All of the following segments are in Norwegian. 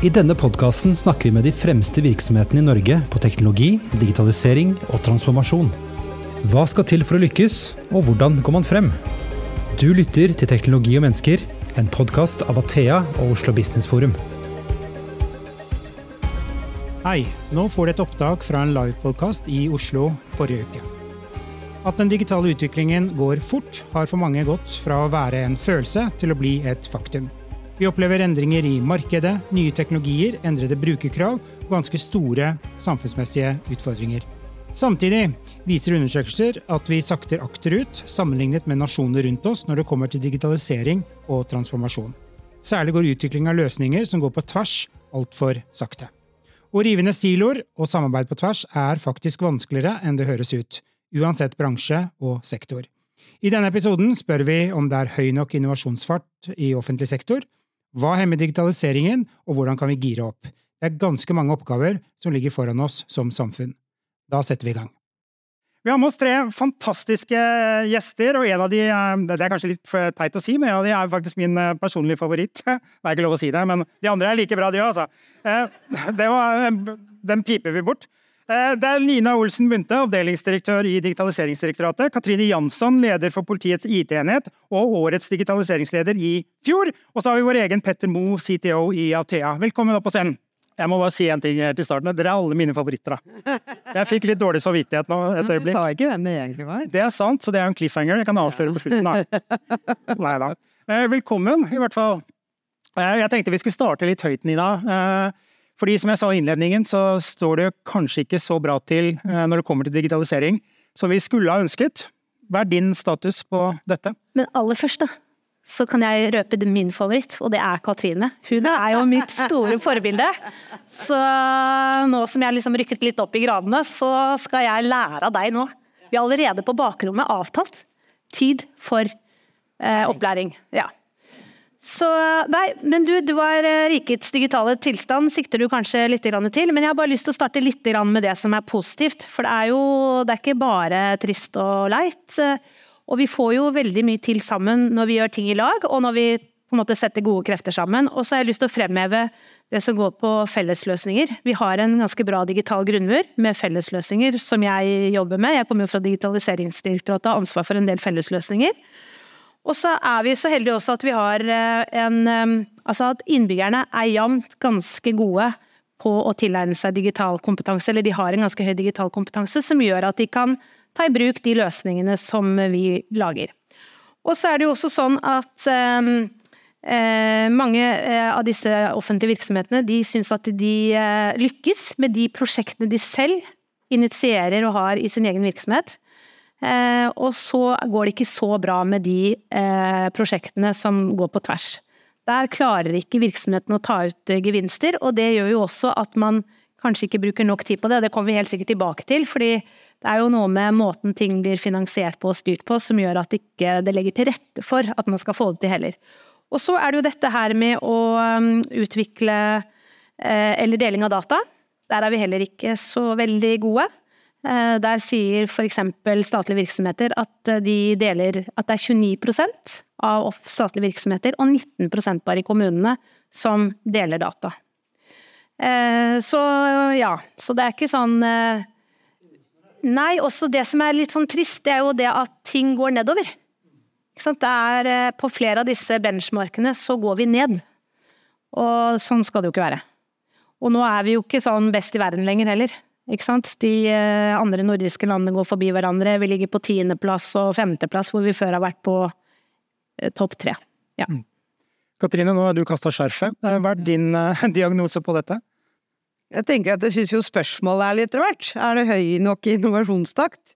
I denne podkasten snakker vi med de fremste virksomhetene i Norge på teknologi, digitalisering og transformasjon. Hva skal til for å lykkes, og hvordan går man frem? Du lytter til Teknologi og mennesker, en podkast av Athea og Oslo Business Forum. Hei, nå får du et opptak fra en livepodkast i Oslo forrige uke. At den digitale utviklingen går fort, har for mange gått fra å være en følelse til å bli et faktum. Vi opplever endringer i markedet, nye teknologier, endrede brukerkrav og ganske store samfunnsmessige utfordringer. Samtidig viser undersøkelser at vi sakter akterut sammenlignet med nasjoner rundt oss når det kommer til digitalisering og transformasjon. Særlig går utvikling av løsninger som går på tvers, altfor sakte. Å rive ned siloer og samarbeid på tvers er faktisk vanskeligere enn det høres ut, uansett bransje og sektor. I denne episoden spør vi om det er høy nok innovasjonsfart i offentlig sektor, hva hemmer digitaliseringen, og hvordan kan vi gire opp? Det er ganske mange oppgaver som ligger foran oss som samfunn. Da setter vi i gang. Vi har med oss tre fantastiske gjester, og en av de Det er kanskje litt teit å si, men en av de er faktisk min eh, personlige favoritt. Det er ikke lov å si det, men de andre er like bra, de òg, altså. Eh, den piper vi bort. Eh, det er Nina Olsen Munthe, avdelingsdirektør i Digitaliseringsdirektoratet. Katrine Jansson, leder for politiets IT-enhet og årets digitaliseringsleder i fjor. Og så har vi vår egen Petter Moe, CTO i Athea. Velkommen opp på scenen. Jeg må bare si en ting her til starten. Dere er alle mine favoritter. da. Jeg fikk litt dårlig samvittighet nå et øyeblikk. Du sa ikke hvem det egentlig var. Det er sant, så det er en cliffhanger. Jeg kan avsløre på slutten, da. Nei da. Eh, velkommen, i hvert fall. Eh, jeg tenkte vi skulle starte litt høyt, Nina. Fordi som jeg sa i innledningen, så står det kanskje ikke så bra til eh, når det kommer til digitalisering som vi skulle ha ønsket. Hva er din status på dette? Men aller først, da, så kan jeg røpe min favoritt, og det er Katrine. Hun er jo mitt store forbilde. Så nå som jeg liksom rykket litt opp i gradene, så skal jeg lære av deg nå. Vi har allerede på bakrommet avtalt tid for eh, opplæring. Ja. Så nei, men du, du var eh, rikets digitale tilstand, sikter du kanskje litt til. Men jeg har bare lyst til å starte litt med det som er positivt. For det er jo det er ikke bare trist og leit. Og vi får jo veldig mye til sammen når vi gjør ting i lag, og når vi på en måte setter gode krefter sammen. Og så har jeg lyst til å fremheve det som går på fellesløsninger. Vi har en ganske bra digital grunnmur med fellesløsninger som jeg jobber med. Jeg kommer jo fra Digitaliseringsdirektoratet og har ansvar for en del fellesløsninger. Og så er vi så heldige også at vi har eh, en eh, Altså at innbyggerne er jevnt ganske gode på å tilegne seg digital kompetanse, eller de har en ganske høy digital kompetanse som gjør at de kan ta i bruk de løsningene som vi lager. Og så er det jo også sånn at eh, eh mange av disse offentlige virksomhetene de syns at de eh, lykkes med de prosjektene de selv initierer og har i sin egen virksomhet. Eh, og så går det ikke så bra med de eh, prosjektene som går på tvers. Der klarer ikke virksomheten å ta ut eh, gevinster, og det gjør jo også at man kanskje ikke bruker nok tid på det. og Det kommer vi helt sikkert tilbake til, fordi det er jo noe med måten ting blir finansiert på og styrt på som gjør at ikke det legger til rette for at man skal få det til heller. Og så er det jo dette her med å utvikle eller deling av data. Der er vi heller ikke så veldig gode. Eh, der sier f.eks. statlige virksomheter at, eh, de deler, at det er 29% av statlige virksomheter og 19% bare i kommunene som deler data. Eh, så ja, så det er ikke sånn Nei, også det som er litt sånn trist, det er jo det at ting går nedover. Det er, på flere av disse benchmarkene så går vi ned. Og sånn skal det jo ikke være. Og nå er vi jo ikke sånn best i verden lenger heller. Ikke sant? De eh, andre nordiske landene går forbi hverandre. Vi ligger på tiendeplass og femteplass, hvor vi før har vært på eh, topp tre. Ja. Mm. Katrine, nå har du kasta skjerfet. Hva er din uh, diagnose på dette? Jeg tenker at jeg syns jo spørsmålet er litt rart. Er det høy nok innovasjonstakt?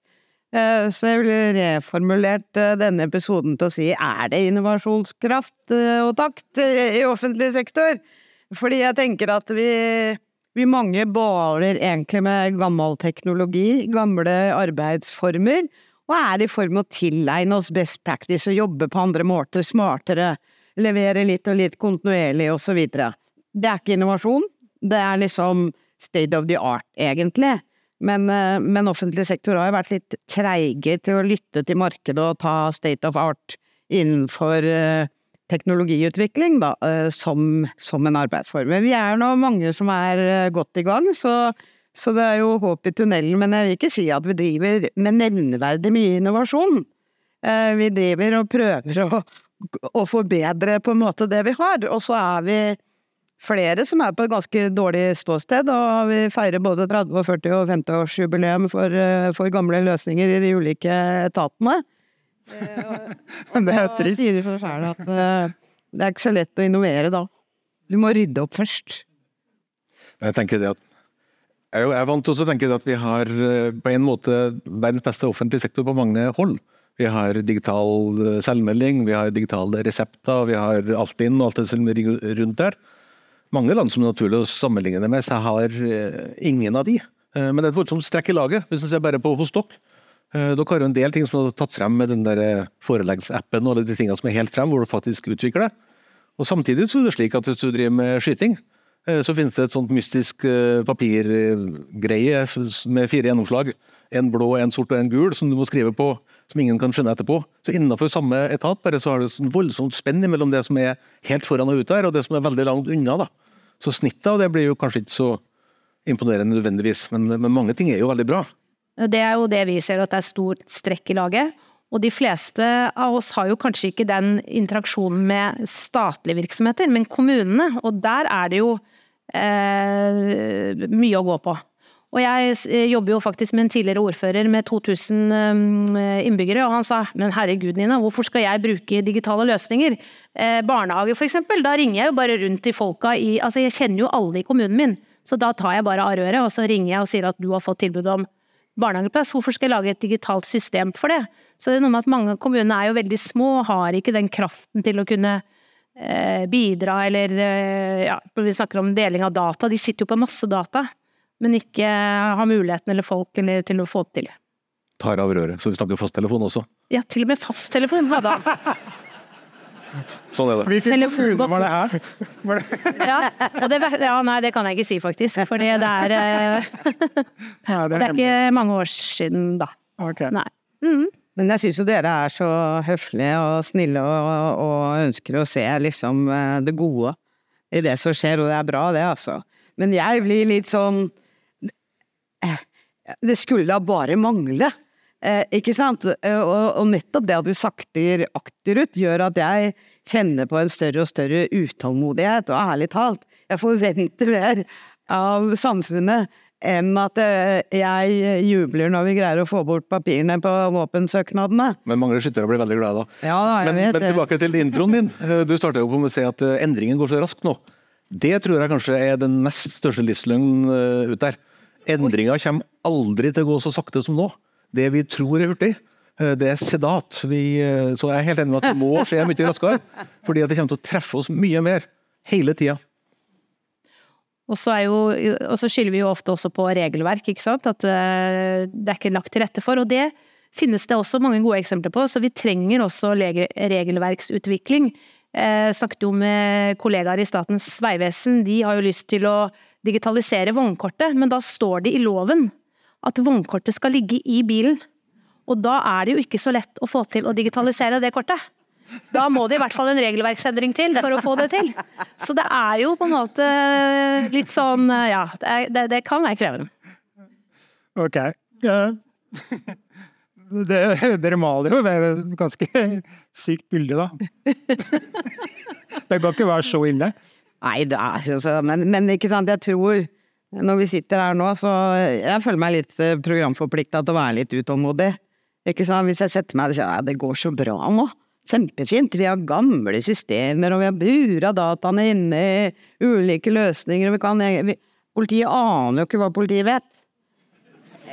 Så jeg ville reformulert denne episoden til å si er det innovasjonskraft og takt i offentlig sektor? Fordi jeg tenker at vi vi mange baler egentlig med gammel teknologi, gamle arbeidsformer, og er i form med å tilegne oss best practice og jobbe på andre måter, smartere, levere litt og litt kontinuerlig og så videre. Det er ikke innovasjon, det er liksom state of the art, egentlig. Men, eh, men offentlig sektor har jo vært litt treige til å lytte til markedet og ta state of art innenfor uh, teknologiutvikling da, eh, som, som, en arbeidsform. Men vi er nå mange som er eh, godt i gang, så, så, det er jo håp i tunnelen. Men jeg vil ikke si at vi driver med nevneverdig mye innovasjon. Eh, vi driver og prøver å, å forbedre på en måte det vi har, og så er vi flere som er på et ganske dårlig ståsted, og vi feirer både 30-, og 40- og 50-årsjubileum for, for gamle løsninger i de ulike etatene. det er jo trist. Da sier du for sjæl at uh, det er ikke så lett å innovere da. Du må rydde opp først. Jeg tenker det at jeg er vant til å tenke at vi har eh, på en måte verdens beste offentlige sektor på mange hold. Vi har digital eh, selvmelding, vi har digitale resepter, vi har Altinn og alt det som ligger rundt der. Mange land som er naturlig å sammenligne det med, så har ingen av de. Men det er et voldsomt strekk i laget, hvis man ser bare på hos dere. Eh, dere har jo en del ting som har tatt frem med den der eh, foreleggsappen og alle de tingene som er helt frem, hvor du faktisk utvikler det. Og Samtidig så er det slik at hvis du driver med skyting, eh, så finnes det et sånt mystisk papirgreie med fire gjennomslag. En blå, en sort og en gul som du må skrive på, som ingen kan skjønne etterpå. Så innenfor samme etat bare så har du et voldsomt spenn mellom det som er helt foran og ute her, og det som er veldig langt unna. da. Så snittet av det blir jo kanskje ikke så imponerende nødvendigvis, men, men mange ting er jo veldig bra. Det er jo det vi ser, at det er stort strekk i laget. Og de fleste av oss har jo kanskje ikke den interaksjonen med statlige virksomheter, men kommunene. Og der er det jo eh, mye å gå på. Og jeg eh, jobber jo faktisk med en tidligere ordfører med 2000 eh, innbyggere, og han sa men herregud Nina, hvorfor skal jeg bruke digitale løsninger? Eh, barnehage eksempel, da ringer jeg jo bare rundt til folka i Altså jeg kjenner jo alle i kommunen min, så da tar jeg bare av røret og så ringer jeg og sier at du har fått tilbud om barnehageplass. Hvorfor skal jeg lage et digitalt system for det? Så det er noe med at mange kommuner er jo veldig små og har ikke den kraften til å kunne eh, bidra, eller eh, ja, vi snakker om deling av data. De sitter jo på masse data, men ikke har muligheten eller folk eller, til å få det til. Tar av røret. Så vi snakker fasttelefon også? Ja, til og med fasttelefon. Hva da? Sånn er det. Hvilken kommune var det her? Var det? ja, det, ja, nei, det kan jeg ikke si, faktisk. For det er eh, ja, det, er ikke mange år siden, da. Okay. Nei. Mm. Men jeg syns jo dere er så høflige og snille og, og ønsker å se liksom eh, det gode i det som skjer, og det er bra, det, altså. Men jeg blir litt sånn eh, Det skulle da bare mangle Eh, ikke sant? Eh, og, og, nettopp det at vi sakter akterut, gjør at jeg kjenner på en større og større utålmodighet, og ærlig talt, jeg forventer mer av samfunnet enn at eh, jeg jubler når vi greier å få bort papirene på våpensøknadene. Men mange skyttere blir veldig glade da. Ja, da men, men, tilbake til introen din. Du starta jo på med å si at endringen går så raskt nå. Det tror jeg kanskje er den nest største livsløgnen ut der. Endringa kommer aldri til å gå så sakte som nå det vi tror er hurtig, eh, det er sedat. Vi, eh, så jeg er helt enig med at det må skje mye raskere. Fordi det kommer til å treffe oss mye mer. Hele tida. Og så skylder vi jo ofte også på regelverk, ikke sant. At eh, det er ikke lagt til rette for. Og det finnes det også mange gode eksempler på, så vi trenger også regelverksutvikling. Jeg snakket jo med kollegaer i Statens vegvesen, de har jo lyst til å digitalisere vognkortet, men da står det i loven at vognkortet skal ligge i bilen. Og da er det jo ikke så lett å få til å digitalisere det kortet. Da må det i hvert fall en regelverksendring til for å få det til. Så det er jo på en måte litt sånn Ja, det, det kan være krevende. Ok. Ja. Det, dere maler jo et ganske sykt bilde, da. Det kan ikke være så ille. Nei, det er altså men, men ikke sant, jeg tror når vi sitter her nå, så jeg føler meg litt eh, programforplikta til å være litt utålmodig. Ikke sant? Hvis jeg setter meg og sier ja, det går så bra nå, kjempefint, vi har gamle systemer, og vi har bura dataene inne i ulike løsninger, og vi kan vi, Politiet aner jo ikke hva politiet vet.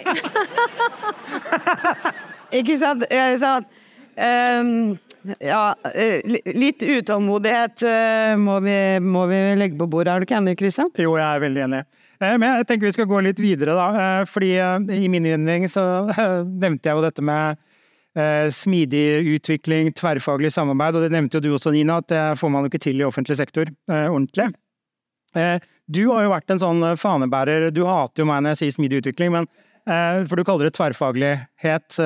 ikke sant? Sant? Um, ja, eh, litt utålmodighet eh, må vi, må vi legge på bordet, er du ikke enig, Kristian? Jo, jeg er veldig enig. Eh, men jeg tenker vi skal gå litt videre, da. Eh, fordi eh, i min innledning så nevnte jeg jo dette med smidig utvikling, tverrfaglig samarbeid, og det nevnte jo du også, Nina, at det får man jo ikke til i offentlig sektor ordentlig. Du har jo vært en sånn fanebærer, du hater jo meg når jeg sier smidig utvikling, men, for du kaller det tverrfaglighet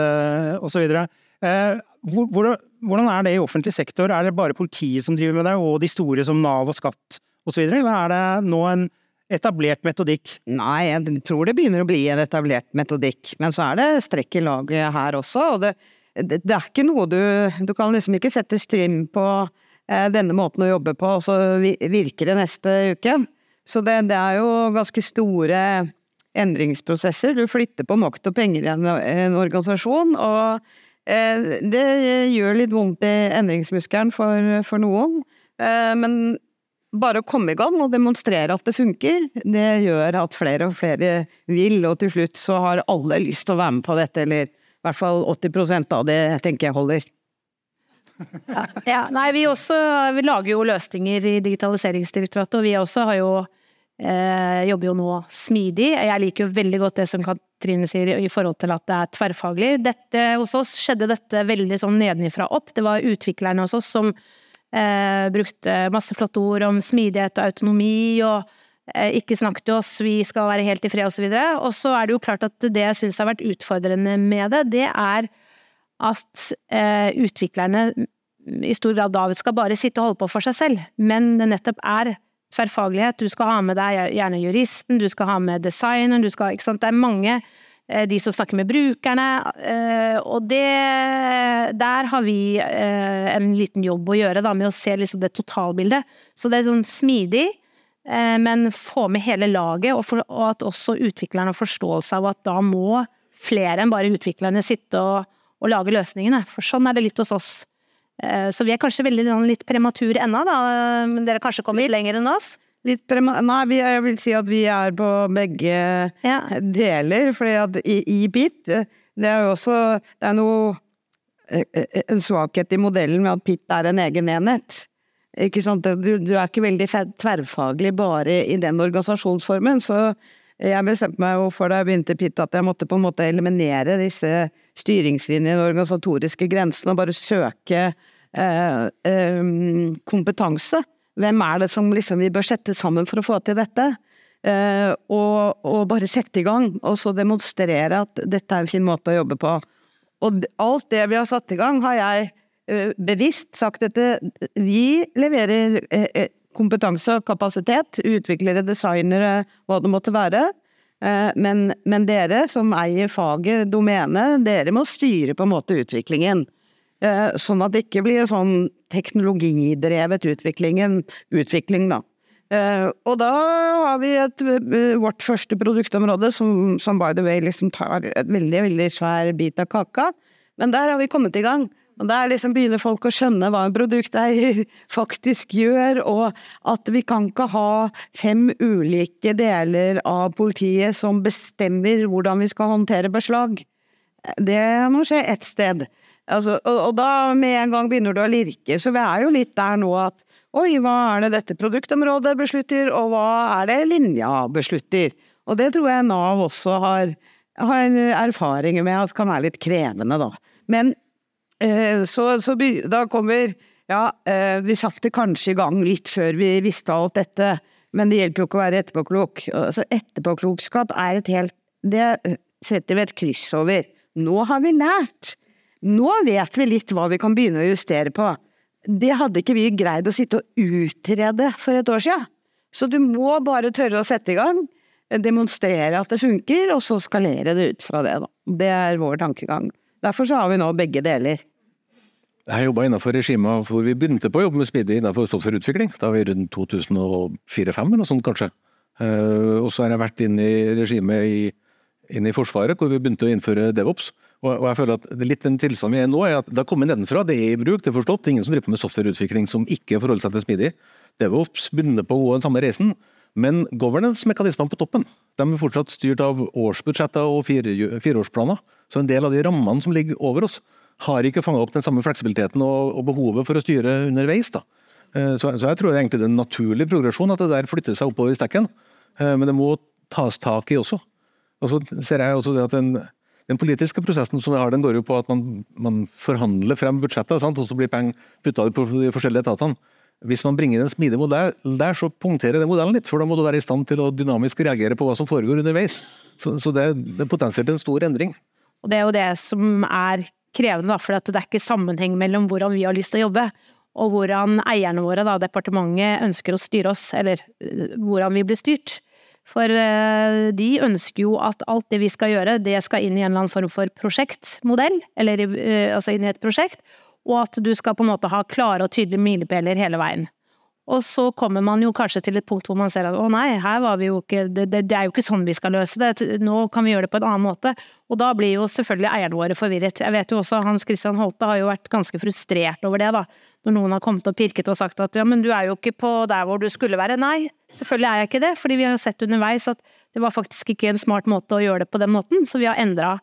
osv. Hvordan er det i offentlig sektor? Er det bare politiet som driver med det, og de store som Nav og Skatt osv., eller er det nå en etablert metodikk? Nei, jeg tror det begynner å bli en etablert metodikk, men så er det strekk i laget her også. og det, det, det er ikke noe du Du kan liksom ikke sette strøm på eh, denne måten å jobbe på, og så virker det neste uke. Så det, det er jo ganske store endringsprosesser. Du flytter på makt og penger i en, en organisasjon, og eh, det gjør litt vondt i endringsmuskelen for, for noen. Eh, men bare å komme i gang og demonstrere at det funker, det gjør at flere og flere vil, og til slutt så har alle lyst til å være med på dette, eller i hvert fall 80 av det tenker jeg holder. Ja, ja, nei, vi, også, vi lager jo løsninger i Digitaliseringsdirektoratet, og vi også har jo eh, jobber jo nå smidig. Jeg liker jo veldig godt det som Katrine sier i forhold til at det er tverrfaglig. Dette, hos oss skjedde dette veldig sånn nedenifra opp. Det var utviklerne hos oss som eh, brukte masse flotte ord om smidighet og autonomi og eh, ikke snakk til oss, vi skal være helt i fred osv. Og så er det jo klart at det jeg syns har vært utfordrende med det, det er at eh, utviklerne i stor grad da skal bare sitte og holde på for seg selv, men det nettopp er tverrfaglighet. Du skal ha med deg gjerne juristen, du skal ha med designeren, du skal ikke sant. Det er mange Eh, de som snakker med brukerne. Eh, og det Der har vi eh, en liten jobb å gjøre da, med å se liksom det totalbildet. Så det er sånn smidig, men få med hele laget, og, for, og at også utviklerne har forståelse av at da må flere enn bare utviklerne sitte og, og lage løsningene. For sånn er det litt hos oss. Så vi er kanskje veldig sånn, litt premature ennå, da. Dere kanskje kommer litt lenger enn oss? Litt Nei, Nei, jeg vil si at vi er på begge ja. deler. fordi at i, i PIT, det er jo også Det er noe eh, eh, En svakhet i modellen med at PIT er en egen enhet. Ikke sant? Du, du er ikke veldig tverrfaglig bare i den organisasjonsformen. Så jeg bestemte meg jo for da jeg begynte PIT at jeg måtte på en måte eliminere disse styringslinjene og organisatoriske grensene og bare søke eh, eh, kompetanse. Hvem er det som liksom vi bør sette sammen for å få til dette? Eh, og, og, bare sette i gang, og så demonstrere at dette er en fin måte å jobbe på. Og alt det vi har satt i gang, har jeg eh, bevisst sagt at vi leverer eh, kompetanse og kapasitet, utviklere, designere, hva det måtte være. Men, men, dere som eier faget, domenet, dere må styre på en måte utviklingen. Eh, sånn at det ikke blir sånn teknologidrevet utvikling, da. Uh, og da har vi et, uh, vårt første produktområde som, som, by the way liksom tar et veldig, veldig svær bit av kaka. Men der har vi kommet i gang. Og der liksom begynner folk å skjønne hva en produkteier faktisk gjør, og at vi kan ikke ha fem ulike deler av politiet som bestemmer hvordan vi skal håndtere beslag. Det må skje ett sted. Altså, og, og, da med en gang begynner du å lirke, så vi er jo litt der nå at oi, hva er det dette produktområdet beslutter, og hva er det linja beslutter? Og det tror jeg Nav også har, har erfaringer med at kan være litt krevende, da. Men eh, så, så da kommer Ja, eh, vi satte kanskje i gang litt før vi visste alt dette, men det hjelper jo ikke å være etterpåklok. Altså, etterpåklokskap er et helt Det setter vi et kryss over. Nå har vi lært! Nå vet vi litt hva vi kan begynne å justere på. Det hadde ikke vi greid å sitte og utrede for et år siden. Så du må bare tørre å sette i gang, demonstrere at det funker, og så skalere det ut fra det. Da. Det er vår tankegang. Derfor så har vi nå begge deler. Jeg jobba innenfor regimet hvor vi begynte på å jobbe med speedy innenfor softwareutvikling. Da var vi rundt 2004-2005 eller noe sånt, kanskje. Eh, og så har jeg vært inne i regimet i, inn i Forsvaret, hvor vi begynte å innføre DevOps. Og, jeg føler at det litt den tilstanden vi er nå, er at det har kommet nedenfra. Det er i bruk, det er forstått. Det er ingen som driver på med softwareutvikling som ikke forholder seg til smidig. DevOps begynner på å gå den samme reisen. Men governance-mekanismene på toppen de er fortsatt styrt av årsbudsjetter og fire, fireårsplaner. Så en del av de rammene som ligger over oss, har ikke fanga opp den samme fleksibiliteten og, og, behovet for å styre underveis. da. Eh, så, så, jeg tror er egentlig det er en naturlig progresjon at det der flytter seg oppover i stekken. Eh, men det må tas tak i også. Og så ser jeg også det at den, den politiske prosessen som vi har, den går jo på at man, man forhandler frem budsjettet, og så blir penger putta på de forskjellige etatene. Hvis man bringer en smidig modell der, så punkterer den modellen litt. For da må du være i stand til å dynamisk reagere på hva som foregår underveis. Så, så det, det er potensielt en stor endring. Og det er jo det som er krevende, for det er ikke sammenheng mellom hvordan vi har lyst til å jobbe, og hvordan eierne våre, da, departementet, ønsker å styre oss, eller eh, hvordan vi blir styrt. For eh, de ønsker jo at alt det vi skal gjøre, det skal inn i en eller annen form for prosjektmodell, eller eh, altså inn i et prosjekt, og at du skal på en måte ha klare og tydelige milepæler hele veien. Og så kommer man jo kanskje til et punkt hvor man ser at å nei, her var vi jo ikke det, det, er jo ikke sånn vi skal løse det, nå kan vi gjøre det på en annen måte. Og da blir jo selvfølgelig eierne våre forvirret. Jeg vet jo også Hans Christian Holte har jo vært ganske frustrert over det, da. Når noen har kommet og pirket og sagt at ja, men du er jo ikke på der hvor du skulle være. Nei, selvfølgelig er jeg ikke det, fordi vi har jo sett underveis at det var faktisk ikke en smart måte å gjøre det på den måten, så vi har endra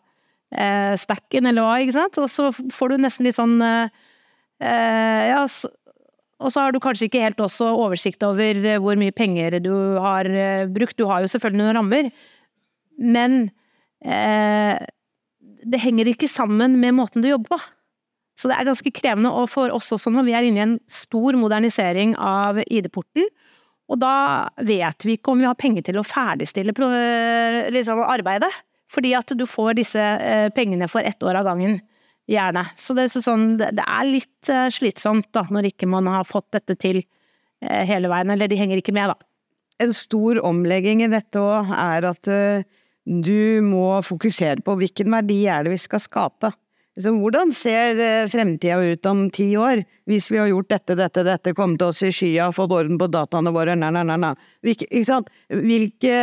eh, stacken eller hva, ikke sant. Og så får du nesten litt sånn eh, eh ja, så, og så har du kanskje ikke helt også oversikt over eh, hvor mye penger du har eh, brukt. Du har jo selvfølgelig noen rammer, men eh, det henger ikke sammen med måten du jobber på. Så det er ganske krevende, og for oss også når vi er inne i en stor modernisering av ID-porten, og da vet vi ikke om vi har penger til å ferdigstille liksom, arbeidet. Fordi at du får disse eh, pengene for ett år av gangen gjerne. Så det, er sånn, det er litt eh, slitsomt da, når ikke man har fått dette til eh, hele veien, eller de henger ikke med, da. En stor omlegging i dette òg er at du må fokusere på hvilken verdi er det vi skal skape. Så hvordan ser fremtida ut om ti år, hvis vi har gjort dette, dette, dette, kommet oss i skya, fått orden på dataene våre, nei, nei, nei, nei. Ikke sant? Hvilke,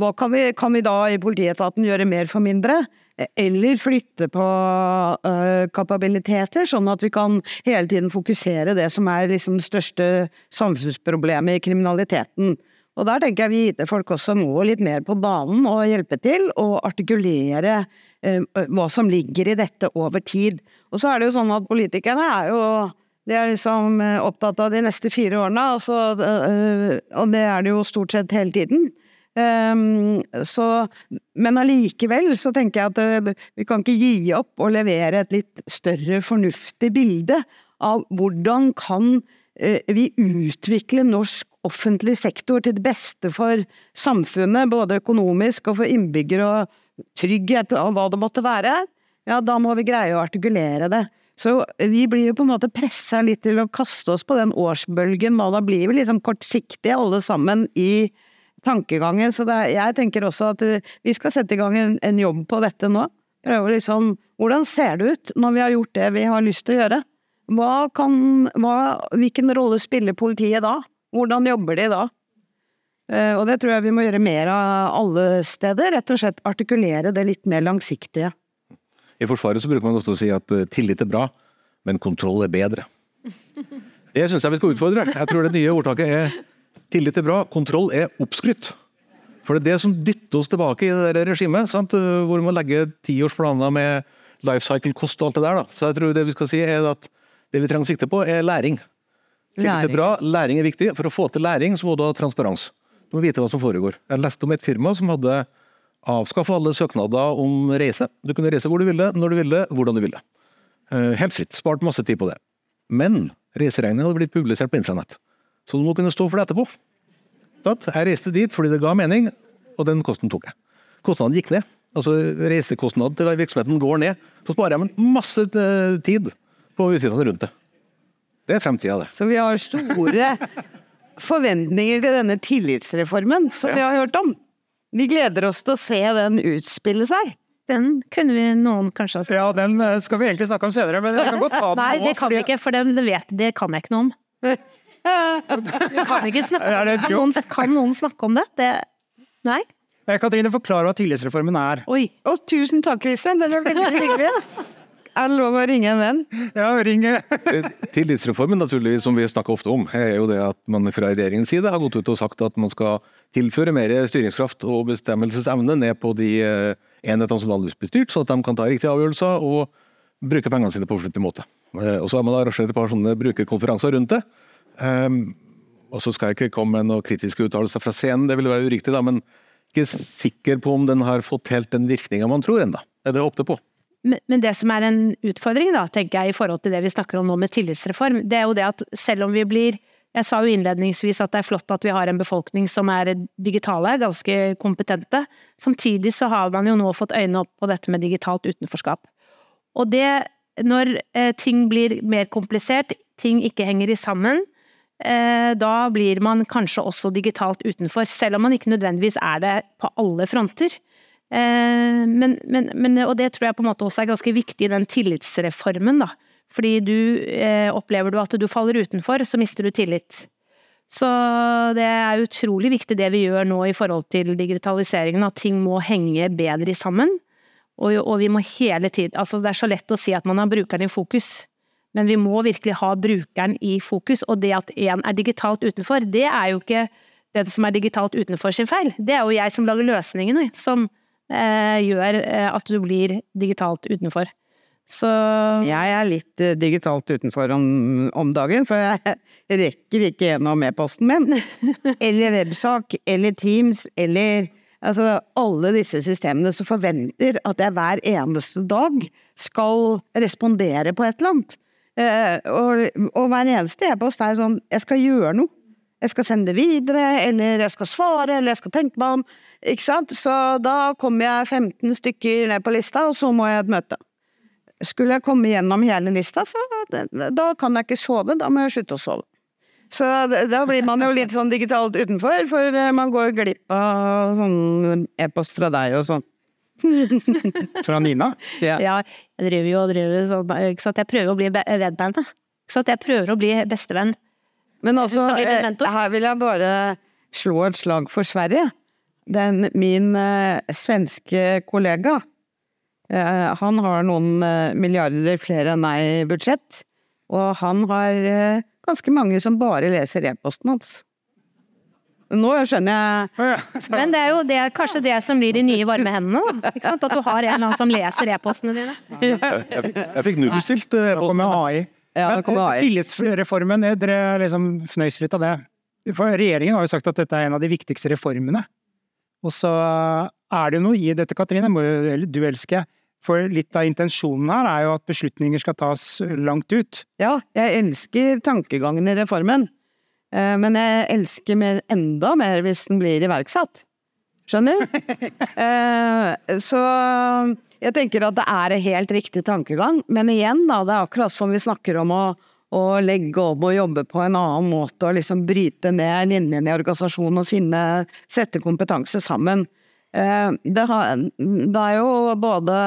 hva kan vi, kan vi da i politietaten gjøre mer for mindre? eller flytte på uh, kapabiliteter, sånn at vi kan hele tiden fokusere det som er liksom det største samfunnsproblemet i kriminaliteten. Og der tenker jeg vi IT-folk også må litt mer på banen og hjelpe til, og artikulere eh, hva som ligger i dette over tid. Og så er det jo sånn at politikerne er jo de er liksom opptatt av de neste fire årene, altså, uh, og det er det jo stort sett hele tiden. Um, så, men allikevel så tenker jeg at det, vi kan ikke gi opp å levere et litt større fornuftig bilde av hvordan kan uh, vi utvikle norsk offentlig sektor til det beste for samfunnet, både økonomisk og for innbyggere og trygghet og hva det måtte være. Ja, da må vi greie å artikulere det. Så vi blir jo på en måte pressa litt til å kaste oss på den årsbølgen, og da blir vi liksom kortsiktige alle sammen i tankegangen. Så er, jeg tenker også at eh, vi skal sette i gang en, en jobb på dette nå. Prøve liksom Hvordan ser det ut når vi har gjort det vi har lyst til å gjøre? Hva kan, hva, hvilken rolle spiller politiet da? Hvordan jobber de da? Uh, og det tror jeg vi må gjøre mer av alle steder. Rett og slett artikulere det litt mer langsiktige. I Forsvaret så bruker man ofte å si at eh, tillit er bra, men kontroll er bedre. Det syns jeg vi skal utfordre. Jeg tror det nye ordtaket er Tillit er bra, kontroll er oppskrytt. For det er det som dytter oss tilbake i det regimet, sant? hvor vi må legge tiårsplaner med life cycle kost og alt det der. Da. Så jeg tror det vi skal si er at det vi trenger å sikte på, er læring. Tillit det bra, læring er viktig. For å få til læring så må du ha transparens. Du må vite hva som foregår. Jeg leste om et firma som hadde avskaffa alle søknader om reise. Du kunne reise hvor du ville, når du ville, hvordan du ville. Eh, helt fritt. Spart masse tid på det. Men reiseregningen hadde blitt publisert på intranett. Så du må kunne stå for det etterpå. Jeg reiste dit fordi det ga mening, og den kosten tok jeg. Kostnaden gikk ned. Altså Reisekostnaden til virksomheten går ned. Så sparer jeg meg masse eh, tid på utgiftene rundt det. Det er fremtida, det. Så vi har store forventninger til denne tillitsreformen som vi har hørt om. Vi gleder oss til å se den utspille seg. Den kunne vi noen kanskje ha sett. Ja, den eh, skal vi egentlig snakke om senere, men jeg kan godt ta den Nei, nå. Nei, det kan vi ikke, for den vet, det kan jeg ikke noe om. Kan, ikke snakke, kan, noen, kan noen snakke om det? det nei? Katrine, forklar hva tillitsreformen er. Oi. Å, tusen takk, Kristin. Den var veldig hyggelig. Er det lov å ringe en venn? Ja, ringe. Eh, tillitsreformen, naturligvis, som vi snakker ofte om, er jo det at man fra regjeringens side har gått ut og sagt at man skal tilføre mer styringskraft og bestemmelsesevne ned på de eh, enhetene som vanligvis blir styrt, så at de kan ta riktige avgjørelser og bruke pengene sine på fornuftig måte. Eh, og så har man arrangert et par sånne brukerkonferanser rundt det. Um, og så skal jeg ikke komme med noen kritiske uttalelser fra scenen, det ville være uriktig, da, men ikke sikker på om den har fått helt den virkninga man tror ennå. Er det jeg håpte på? Men det som er en utfordring, da, tenker jeg, i forhold til det vi snakker om nå med tillitsreform, det er jo det at selv om vi blir Jeg sa jo innledningsvis at det er flott at vi har en befolkning som er digitale, ganske kompetente. Samtidig så har man jo nå fått øynene opp på dette med digitalt utenforskap. Og det når eh, ting blir mer komplisert, ting ikke henger i sammen, eh, da blir man kanskje også digitalt utenfor, selv om man ikke nødvendigvis er det på alle fronter. Eh, men, men, men, og det tror jeg på en måte også er ganske viktig i den tillitsreformen, da. Fordi du eh, opplever du at du faller utenfor, så mister du tillit. Så det er utrolig viktig det vi gjør nå i forhold til digitaliseringen, at ting må henge bedre sammen. Og, og vi må hele tiden Altså, det er så lett å si at man har brukeren i fokus, men vi må virkelig ha brukeren i fokus. Og det at én er digitalt utenfor, det er jo ikke den som er digitalt utenfor sin feil. Det er jo jeg som lager løsningene, som gjør eh, at du blir digitalt utenfor. Så Jeg er litt eh, digitalt utenfor om, om dagen, for jeg rekker ikke gjennom e-posten min. Eller websak, eller Teams, eller altså alle disse systemene som forventer at jeg hver eneste dag skal respondere på et eller annet. Eh, og, og hver eneste e-post er sånn Jeg skal gjøre noe. Jeg skal sende det videre, eller jeg skal svare, eller jeg skal tenke meg om. Ikke sant? Så da kommer jeg 15 stykker ned på lista, og så må jeg et møte. Skulle jeg komme gjennom hele lista, så da kan jeg ikke sove, da må jeg slutte å sove. Så da blir man jo litt sånn digitalt utenfor, for eh, man går glipp av sånn e-post fra deg og sånn. Fra Nina? Ja. ja, jeg driver jo og driver sånn, ikke sant. Jeg prøver å bli venn med henne. Ikke sant. Jeg prøver å bli bestevenn. Men altså, eh, her vil jeg bare slå et slag for Sverige. Den, min eh, svenske kollega, eh, han har noen eh, milliarder flere enn meg i budsjett, og han har eh, ganske mange som bare leser e-posten hans. Nå skjønner jeg Men det er jo det, kanskje det som blir de nye varme hendene. Ikke sant? At du har en eller annen som leser e-postene dine. Jeg, jeg, jeg fikk nullstilt eh, AI. Ja, det kommer AI. Tillitsreformen, eh, dere liksom fnøys litt av det. For regjeringen har jo sagt at dette er en av de viktigste reformene. Og så er det jo noe i dette, Katrine, må jo du elske. For litt av intensjonen her er jo at beslutninger skal tas langt ut. Ja, jeg elsker tankegangen i reformen, eh, men jeg elsker mer, enda mer hvis den blir iverksatt. Skjønner? Eh, Så jeg tenker at det er en helt riktig tankegang, men igjen, da, det er akkurat som vi snakker om å, å legge om og jobbe på en annen måte og liksom bryte ned linjene i organisasjonen og finne, sette kompetanse sammen. Eh, Det, har, det er jo både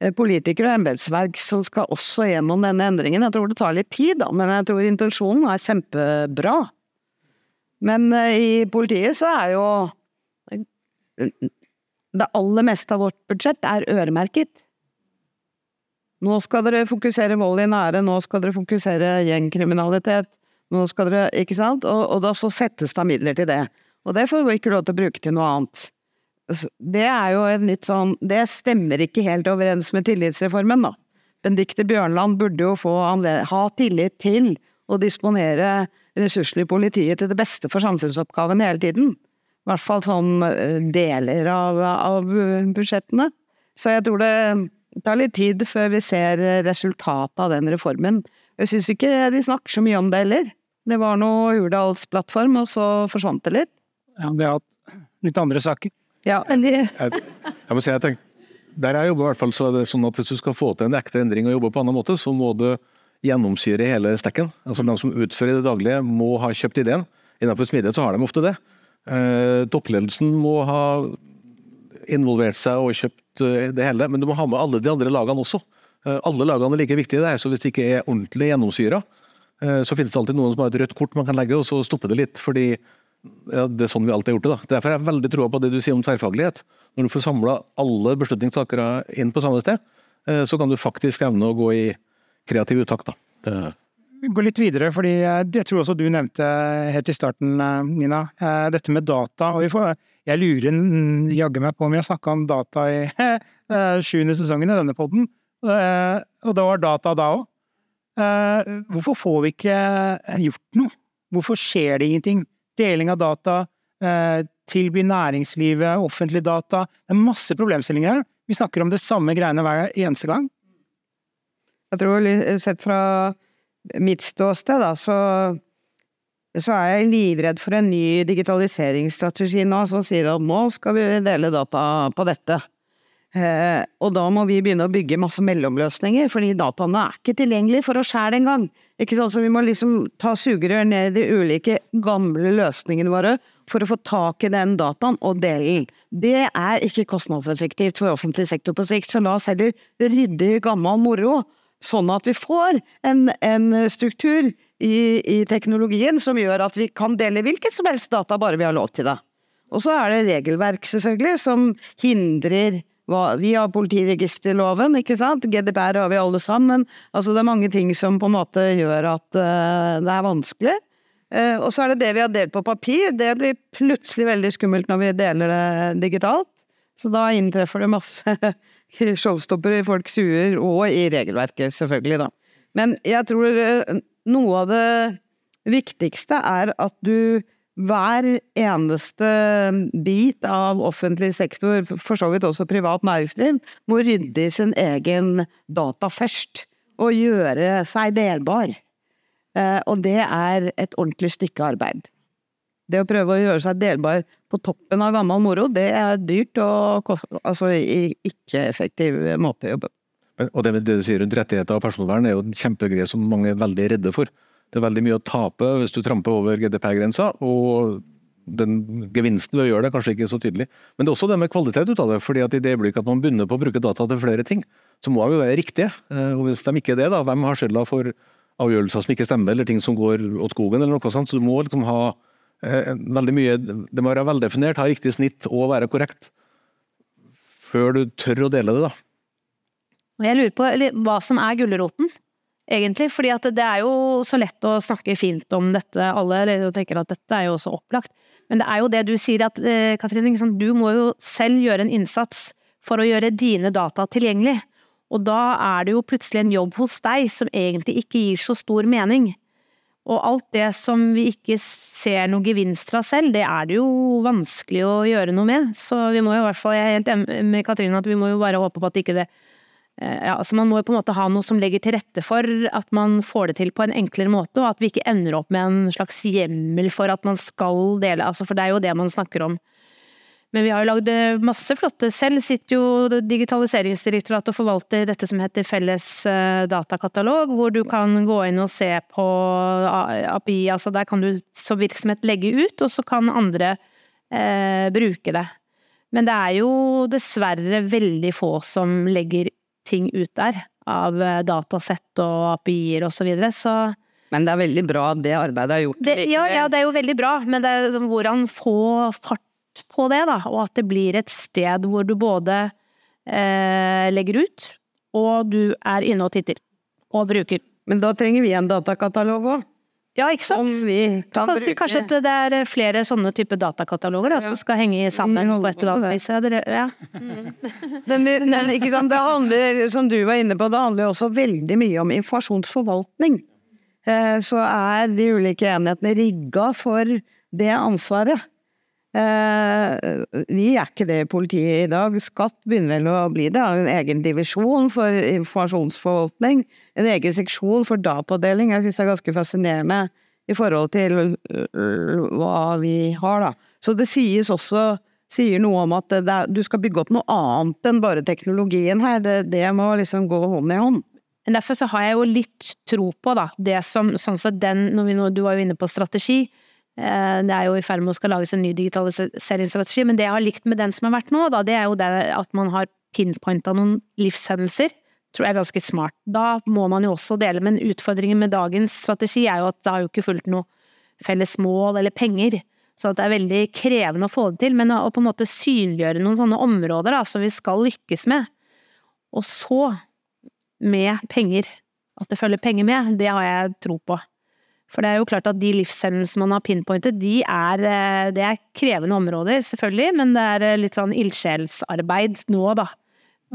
eh, politikere og embetsverk som skal også gjennom denne endringen. Jeg tror det tar litt tid, da, men jeg tror intensjonen er kjempebra. Men eh, i politiet så er jo det aller meste av vårt budsjett er øremerket. Nå skal dere fokusere vold i nære, nå skal dere fokusere gjengkriminalitet, nå skal dere Ikke sant? Og, og da så settes det av midler til det. Og det får vi ikke lov til å bruke til noe annet. Det er jo en litt sånn Det stemmer ikke helt overens med tillitsreformen, da. Benedicte Bjørnland burde jo få ha tillit til å disponere ressurser i politiet til det beste for samfunnsoppgaven hele tiden. I hvert fall sånn eh, deler av, av eh, budsjettene. Så jeg tror det tar litt tid før vi ser resultatet av den reformen. Jeg syns ikke de snakker så mye om det heller. Det var noe Hurdalsplattform, og så forsvant det litt. Ja, det har hatt litt andre saker. Ja, eller Jeg, jeg må si, jeg tenker, der jeg jobber i hvert fall, så er det sånn at hvis du skal få til en ekte endring og jobbe på en annen måte, så må du gjennomsyre hele stekken. Altså De som utfører det daglige, må ha kjøpt ideen. Innenfor smidighet så har de ofte det. Eh, toppledelsen må ha involvert seg og kjøpt eh, det hele, men du må ha med alle de andre lagene også. Eh, alle lagene er like viktige, det her, så hvis det ikke er ordentlig gjennomsyra, så finnes det alltid noen som har et rødt kort man kan legge, og så stopper det litt. fordi ja, Det er sånn vi alltid har gjort det. da. Derfor har jeg veldig troa på det du sier om tverrfaglighet. Når du får samla alle beslutningstakere inn på samme sted, så kan du faktisk evne å gå i kreativ utakt. da. Gå litt videre, fordi jeg jeg tror også du nevnte helt i starten, eh, Nina, eh, dette med data. og vi får, Jeg lurer jaggu meg på om har snakka om data i eh, sjuende sesongen i denne podden, Eh, og det var data da òg. Hvorfor får vi ikke eh, gjort noe? Hvorfor skjer det ingenting? Deling av data, eh, tilby næringslivet offentlig data. Det er masse problemstillinger her. Vi snakker om det samme greiene hver eneste gang. Jeg tror sett fra mitt ståsted, da, så, så er jeg livredd for en ny digitaliseringsstrategi nå som sier at nå skal vi dele data på dette. Eh, og da må vi begynne å bygge masse mellomløsninger, fordi dataene er ikke tilgjengelige for oss sjæl engang. Ikke sant? Så vi må liksom ta sugerør ned i de ulike gamle løsningene våre for å få tak i den dataen og dele den. Det er ikke kostnadseffektivt for offentlig sektor på sikt, så la oss heller rydde gammel moro. Sånn at vi får en, en struktur i, i teknologien som gjør at vi kan dele hvilket som helst data, bare vi har lov til det. Og så er det regelverk, selvfølgelig, som hindrer vi har politiregisterloven, ikke sant. GDPR har vi alle sammen. Altså det er mange ting som på en måte gjør at uh, det er vanskelig. Uh, og så er det det vi har delt på papir. Det blir plutselig veldig skummelt når vi deler det digitalt. Så da inntreffer det masse showstoppere i folks huer, og i regelverket, selvfølgelig, da. Men jeg tror eh, noe av det viktigste er at du hver eneste bit av offentlig sektor, for så vidt også privat næringsliv, må rydde i sin egen data først. Og gjøre seg delbar. Eh, og det er et ordentlig stykke arbeid. Det å prøve å gjøre seg delbar på toppen av gammel moro, det er dyrt og altså ikke effektiv måte å jobbe på. Og det, det du sier rundt rettigheter og personvern er jo en kjempegreie som mange er veldig redde for. Det er veldig mye å tape hvis du tramper over GDPR-grensa, og den gevinsten ved å gjøre det er kanskje ikke så tydelig. Men det er også det med kvalitet ut av det. fordi at i det øyeblikket at man begynner på å bruke data til flere ting, så må de jo være riktige. Eh, og hvis de ikke er det, da, hvem har skylda for avgjørelser som ikke stemmer, eller ting som går åt skogen, eller noe sånt. Så du må liksom ha veldig mye Det må være veldefinert, ha riktig snitt og være korrekt. Før du tør å dele det, da. Jeg lurer på hva som er gulroten egentlig. fordi det er jo så lett å snakke fint om dette, alle tenker at dette er jo også opplagt. Men det er jo det du sier at eh, Katrine, du må jo selv gjøre en innsats for å gjøre dine data tilgjengelig. Og da er det jo plutselig en jobb hos deg som egentlig ikke gir så stor mening. Og alt det som vi ikke ser noe gevinst fra selv, det er det jo vanskelig å gjøre noe med. Så vi må jo i hvert fall, jeg er helt enig med Katrine at vi må jo bare håpe på at ikke det Eh, ja, altså man må jo på en måte ha noe som legger til rette for at man får det til på en enklere måte, og at vi ikke ender opp med en slags hjemmel for at man skal dele, altså for det er jo det man snakker om. Men vi har jo lagd eh, masse flotte Selv sitter jo Digitaliseringsdirektoratet og forvalter dette som heter Felles eh, datakatalog, hvor du kan gå inn og se på API. altså Der kan du som virksomhet legge ut, og så kan andre eh, bruke det. Men det er jo dessverre veldig få som legger ting ut der, av eh, datasett og API-er og så videre, så Men det er veldig bra det arbeidet er gjort? Det, ja, ja, det er jo veldig bra, men det er liksom hvordan få fart på det, da, og at det blir et sted hvor du både eh, legger ut, og du er inne og titter, og bruker. Men da trenger vi en datakatalog òg. Ja, ikke sant. Kanskje, kanskje at det er flere sånne type datakataloger da, som skal henge sammen på et eller annet vis. Ja. Den, den, ikke sant? Det handler, som du var inne på, det handler også veldig mye om informasjonsforvaltning. Eh, så er de ulike enhetene rigga for det ansvaret. Eh, vi er ikke det i politiet i dag. Skatt begynner vel å bli det. Har en egen divisjon for informasjonsforvaltning. En egen seksjon for datadeling. Jeg syns det er ganske fascinerende i forhold til øh, hva vi har, da. Så det sies også sier noe om at er, du skal bygge opp noe annet enn bare teknologien her. Det, det må liksom gå hånd i hånd. Derfor så har jeg jo litt tro på da, det som sånn sett den, når vi Du var jo inne på strategi. Eh, det er jo i ferd med å skal lages en ny digitaliseringsstrategi, men det jeg har likt med den som har vært nå, da, det er jo det at man har pinpointa noen livshendelser. Tror jeg er ganske smart. Da må man jo også dele, men utfordringen med dagens strategi er jo at det har jo ikke fulgt noe felles mål eller penger. Så det er veldig krevende å få det til, men å på en måte synliggjøre noen sånne områder da, som vi skal lykkes med. Og så, med penger, at det følger penger med, det har jeg tro på. For det er jo klart at de livshendelsene man har pinpointet, de er, eh, det er krevende områder, selvfølgelig, men det er eh, litt sånn ildsjelsarbeid nå, da.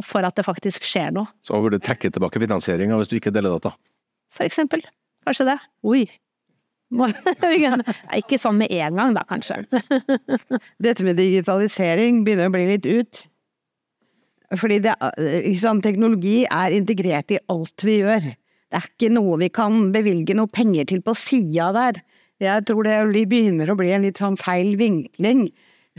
For at det faktisk skjer noe. Så burde du trekke tilbake finansieringa hvis du ikke deler data? For eksempel. Kanskje det. Oi. ikke sånn med en gang, da, kanskje. Dette med digitalisering begynner å bli litt ut. Fordi det, sant, teknologi er integrert i alt vi gjør. Det er ikke noe vi kan bevilge noe penger til på sida der. Jeg tror det begynner å bli en litt sånn feil vinkling.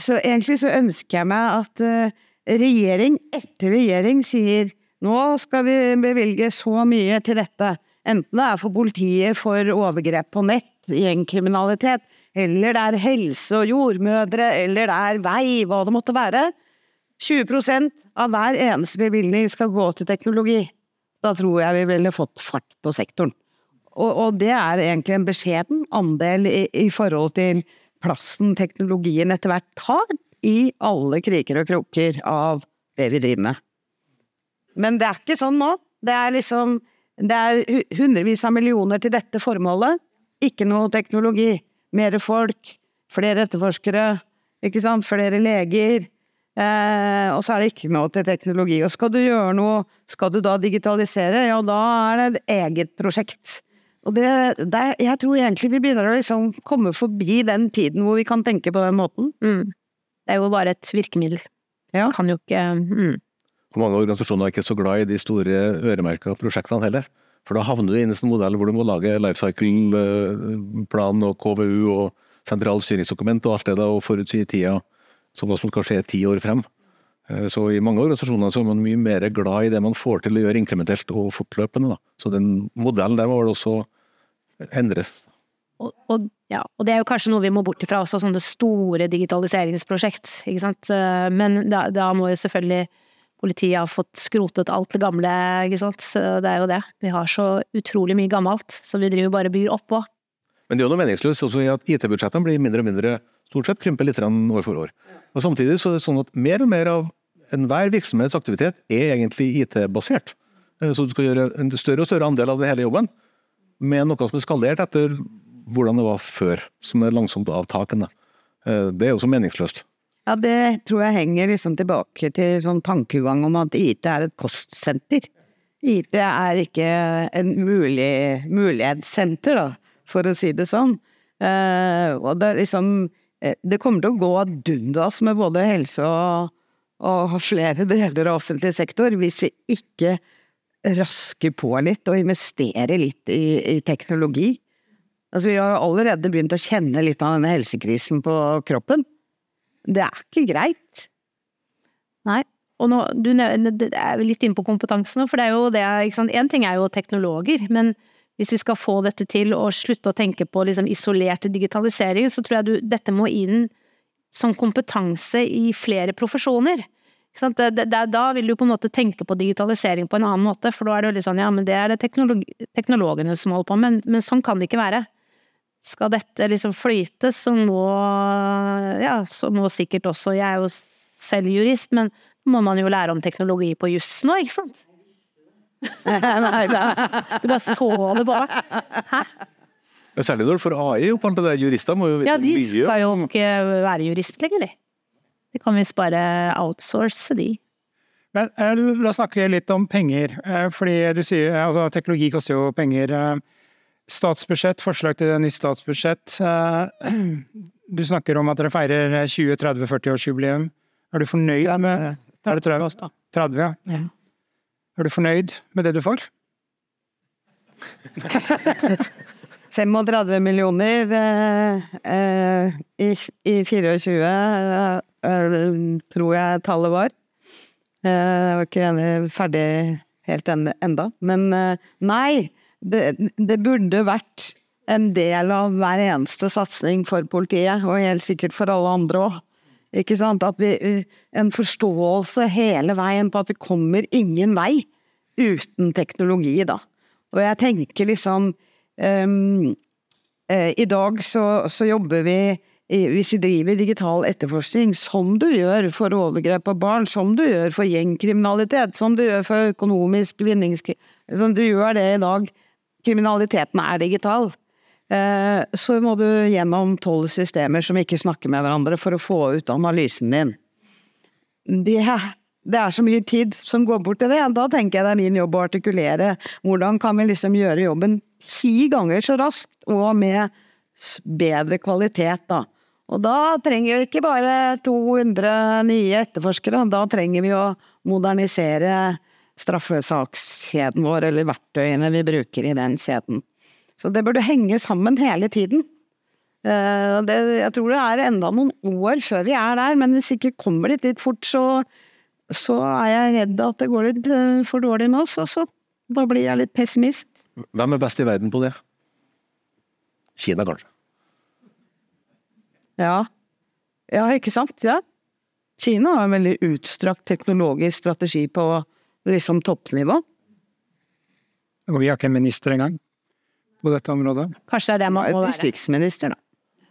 Så egentlig så ønsker jeg meg at uh, regjering etter regjering sier nå skal vi bevilge så mye til dette, enten det er for politiet for overgrep på nett, gjengkriminalitet, eller det er helse og jordmødre, eller det er vei, hva det måtte være. 20% av hver eneste bevilgning skal gå til teknologi. Da tror jeg vi ville fått fart på sektoren. Og, og det er egentlig en beskjeden andel i, i forhold til plassen teknologien etter hvert tar i alle kriker og kroker av det vi driver med. Men det er ikke sånn nå. Det er liksom Det er hundrevis av millioner til dette formålet. Ikke noe teknologi. Mere folk. Flere etterforskere. Ikke sant? Flere leger. Eh, og så er det ikke noe til teknologi. Og skal du gjøre noe, skal du da digitalisere, ja da er det et eget prosjekt. Og det, det, jeg tror egentlig vi begynner å liksom komme forbi den tiden hvor vi kan tenke på den måten. Mm. Det er jo bare et virkemiddel. Ja. Kan jo ikke mm. Og mange organisasjoner er ikke så glad i de store øremerka prosjektene heller. For da havner du inn i en modell hvor du må lage life cycle-plan og KVU og sentralt styringsdokument og alt det da, og forutsi tida som også som skal skje ti år frem. Eh, Så i mange organisasjoner så er man mye mer glad i det man får til å gjøre inkrementelt og fortløpende. Da. Så den modellen der må vel også endres. Og, og, ja, og det er jo kanskje noe vi må bort ifra også, sånne store digitaliseringsprosjekt, ikke sant. Eh, Men da, da må jo selvfølgelig politiet ha fått skrotet alt det gamle, ikke sant. Så Det er jo det. Vi har så utrolig mye gammelt, så vi driver bare bygger oppå. Men det er jo noe meningsløst også i at IT-budsjettene blir mindre og mindre, stort sett krymper litt år for år. Og Samtidig så er det sånn at mer og mer av enhver virksomhets aktivitet er egentlig IT-basert. Eh, Så du skal gjøre en større og større andel av det hele jobben med noe som er skalert etter hvordan det var før, som er langsomt avtakende. Eh, Det er jo så meningsløst. Ja, det tror jeg henger liksom tilbake til sånn tankegang om at IT er et kostsenter. IT er ikke en mulig, mulighetssenter, da, for å si det sånn. Eh, og det er liksom Det kommer til å gå ad med både helse og, og flere deler av offentlig sektor hvis vi ikke rasker på litt og investerer litt i, i teknologi. Altså, vi har allerede begynt å kjenne litt av denne helsekrisen på kroppen. Det er ikke greit. Nei. Og nå, du er litt inne på kompetansen nå, for det er jo det. En ting er jo teknologer, men hvis vi skal få dette til og slutte å tenke på liksom isolert digitalisering, så tror jeg du, dette må inn som kompetanse i flere profesjoner. Det, det, da vil du på en måte tenke på digitalisering på en annen måte, for da er det jo sånn ja, men det er det teknolog teknologene som holder på med, men, men sånn kan det ikke være. Skal dette liksom flyte, så må ja, så må sikkert også Jeg er jo selv jurist, men må man jo lære om teknologi på juss nå, ikke sant? Nei, nei. Du bare så det meg. Hæ? Særlig når du får AI opp alt det der. Jurister må jo vite Ja, de mye. skal jo ikke være jurist lenger, de. De kan visst bare outsource, de. Men eh, la oss snakke litt om penger. eh, Fordi du sier altså teknologi koster jo penger. eh, Statsbudsjett, forslag til nytt statsbudsjett. eh, Du snakker om at dere feirer 20-30-40-årsjubileum. Er du fornøyd med Er det 30? 30, ja. Er du fornøyd med det du får? 35 millioner eh, eh, i, i 24, eh, eh, tror jeg tallet var. Eh, jeg var ikke ferdig helt enda. Men eh, nei, det, det burde vært en del av hver eneste satsing for politiet, og helt sikkert for alle andre òg. Ikke sant? At vi, eh, en forståelse hele veien på at vi kommer ingen vei uten teknologi, da. Og jeg tenker liksom um, I dag så, så jobber vi hvis vi driver digital etterforskning, som du gjør for overgrep på barn, som du gjør for gjengkriminalitet, som du gjør for økonomisk vinningskriminalitet Som du gjør det i dag. Kriminaliteten er digital. Eh, så må du gjennom tolv systemer som ikke snakker med hverandre for å få ut analysen din. Det, det er så mye tid som går bort til det. Da tenker jeg det er min jobb å artikulere hvordan kan vi liksom gjøre jobben ti ganger så raskt og med bedre kvalitet, da. Og da trenger vi ikke bare 200 nye etterforskere, da trenger vi å modernisere straffesakskjeden vår, eller verktøyene vi bruker i den kjeden. Så det burde henge sammen hele tiden. Eh, det, jeg tror det er enda noen år før vi er der, men hvis ikke kommer dit litt fort, så så er jeg redd at det går litt eh, for dårlig med oss også. Da blir jeg litt pessimist. Hvem er best i verden på det? Kina, kanskje. Ja. Ja, ikke sant? Ja. Kina har en veldig utstrakt teknologisk strategi på liksom toppnivå. Og vi har ikke en minister engang på dette området. Kanskje det er det man må være. Distriktsminister, da.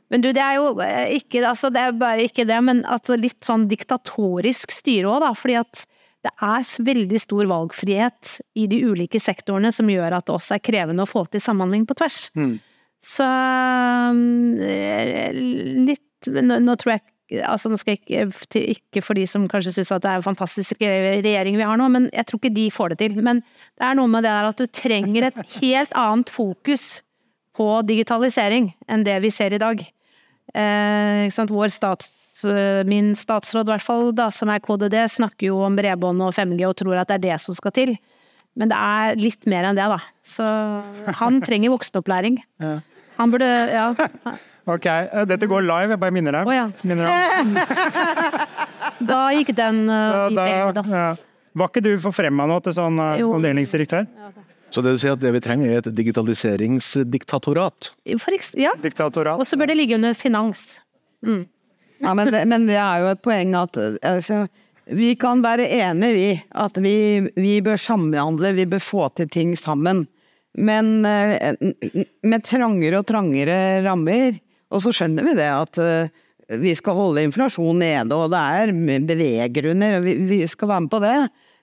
Men du, det er jo eh, ikke, altså det er bare ikke det, men altså litt sånn diktatorisk styre òg, da. Fordi at det er veldig stor valgfrihet i de ulike sektorene som gjør at det også er krevende å få til samhandling på tvers. Så eh, litt nå, nå tror jeg Altså, ikke, til- ikke for de som kanskje syns at det er en fantastisk regjering vi har nå, men jeg tror ikke de får det til. Men det er noe med det der at du trenger et helt annet fokus på digitalisering enn det vi ser i dag. Eh? Vår stats, min statsråd, i hvert fall, da, som er KDD, snakker jo om bredbånd og 5G og tror at det er det som skal til. Men det er litt mer enn det, da. Så han trenger voksenopplæring. Han burde Ja. Ok, eh, dette går live, jeg bare minner deg. Oh, ja. Minner deg. Da gikk den uh, da, dass. ja. Var ikke du forfremma nå til sånn Jo. avdelingsdirektør? Så det vil si at det vi trenger er et digitaliseringsdiktatorat. Ja. Diktatorat? Og så bør det ligge under finans. Ja, men det, men det er jo et poeng at altså, vi kan være enige, vi. At vi, vi bør samhandle, vi bør få til ting sammen. Men med trangere og trangere rammer, og så skjønner vi det at eh, vi skal holde inflasjonen nede, og det er beveggrunner, vi, skal være med på det.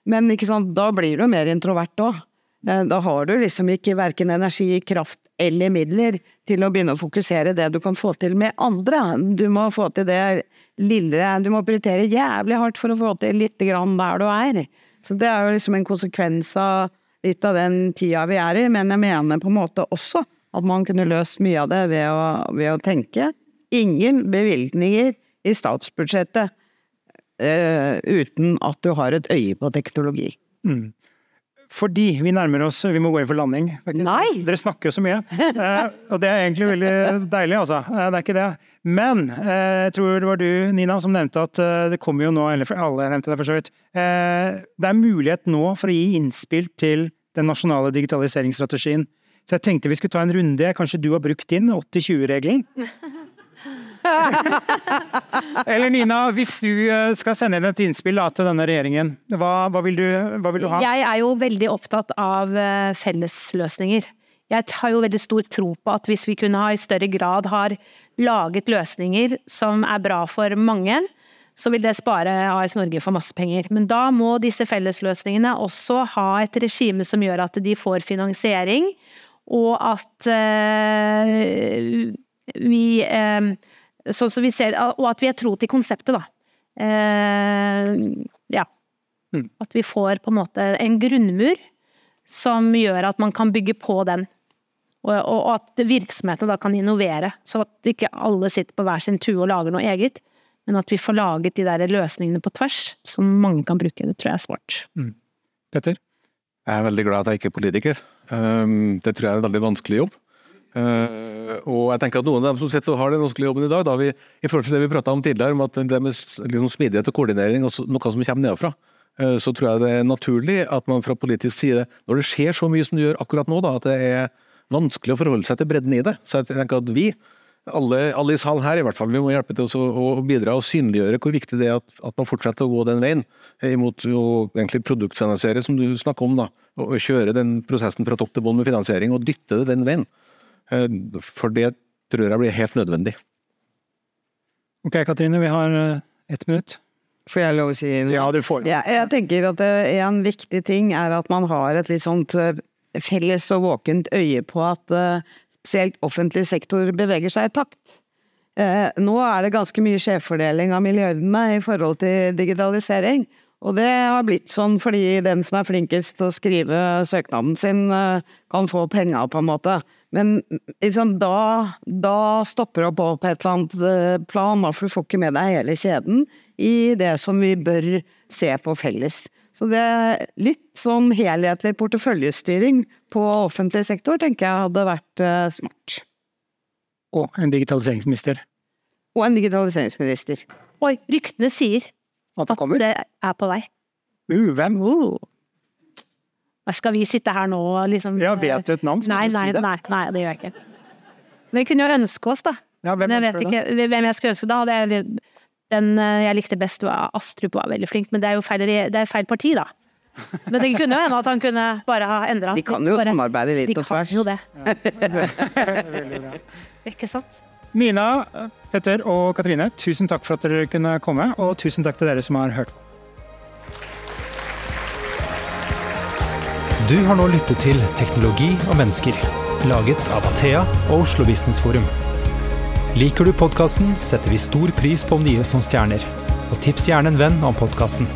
Men da blir du mer introvert òg. Da har du liksom ikke verken energi, kraft eller midler til å begynne å fokusere det du kan få til med andre. Du må få til det lille Du må prioritere jævlig hardt for å få til lite grann der du er. Så det er jo liksom en konsekvens av litt av den tida vi er i, men jeg mener på en måte også at man kunne løst mye av det ved å, ved å tenke ingen bevilgninger i statsbudsjettet eh, uten at du har et øye på teknologi. Fordi vi nærmer oss Vi må gå inn for landing. faktisk. Nei! Dere snakker jo så mye. Eh, og det er egentlig veldig deilig, altså. Eh, det er ikke det. Men eh, jeg tror det var du, Nina, som nevnte at eh, det kommer jo nå Eller alle nevnte det, for så vidt. Eh, det er mulighet nå for å gi innspill til den nasjonale digitaliseringsstrategien. Så jeg tenkte vi skulle ta en runde. Kanskje du har brukt din 80-20-regelen? Eller Nina, hvis du eh, skal sende inn et innspill til denne regjeringen, hva, hva, vil du, hva vil du ha? Jeg er jo veldig opptatt av eh, fellesløsninger. Jeg har jo veldig stor tro på at hvis vi kunne ha i større grad har laget løsninger som er bra for mange, så vil det spare AS Norge for masse penger. Men da må disse fellesløsningene også ha et regime som gjør at de får finansiering, og at eh, vi eh, Sånn som vi ser Og at vi er tro til konseptet, da. Eh, ja. At vi får på en måte en grunnmur som gjør at man kan bygge på den. Og, og, og at virksomhetene da kan innovere, så at ikke alle sitter på hver sin tue og lager noe eget. Men at vi får laget de der løsningene på tvers, som mange kan bruke. Det tror jeg er smart. Petter? Jeg er veldig glad at jeg ikke er politiker. Um, det tror jeg er en veldig vanskelig jobb. Uh, og jeg tenker at noen av dem som sitter og har den vanskelige jobben i dag, da vi, i forhold til det vi prata om tidligere, om at det med liksom smidighet og koordinering og noe som kommer nedenfra, uh, så tror jeg det er naturlig at man fra politisk side, når det skjer så mye som det gjør akkurat nå, da, at det er vanskelig å forholde seg til bredden i det. Så jeg tenker at vi, alle, alle i salen her i hvert fall, vi må hjelpe til å, å bidra og synliggjøre hvor viktig det er at, at man fortsetter å gå den veien, eh, imot å egentlig produktfinansiere, som du snakker om, da, og, og kjøre den prosessen fra topp til bånn med finansiering, og dytte det den veien. Eh, For det tror jeg blir helt nødvendig. Ok, Katrine, vi har eh, ett minutt. Får jeg lov å si noe? Ja, du får det. Ja, jeg tenker at en viktig ting er at man har et litt sånt felles og våkent øye på at spesielt offentlig sektor beveger seg i takt. Eh, Nå er det ganske mye skjevfordeling av milliardene i forhold til digitalisering. Og det har blitt sånn fordi den som er flinkest til å skrive søknaden sin, eh, kan få penga, på en måte. Men liksom, da, da stopper det opp på et eller annet eh, plan, for du får ikke med deg hele kjeden i det som vi bør se på felles. Så det er litt sånn helhetlig porteføljestyring på offentlig sektor tenker jeg hadde vært smart. Og en digitaliseringsminister. Og en digitaliseringsminister. Oi, ryktene sier At det at det er på vei. Uh, hvem? Skal vi sitte her nå og liksom Ja, vet du et navn? Skal Nei, du si det? nei, nei, det gjør jeg ikke. Men vi kunne jo ønske oss, da. Ja, hvem jeg vet ikke, det? hvem jeg skulle ønske da. jeg- Den eh, jeg likte best var Astrup var veldig flink, men det er jo feil, det er feil parti, da. Men det kunne jo hende at han kunne bare ha endra De kan jo samarbeide litt De kan jo det, Veldig bra. ikke sant? Mina, Petter og Katrine, tusen takk for at dere kunne komme, og tusen takk til dere som har hørt. Du har nå lyttet til Teknologi og mennesker, laget av Athea og Oslo Business Forum. Liker du podkasten, setter vi stor pris på om du gir oss noen stjerner. Og tips gjerne en venn om podkasten.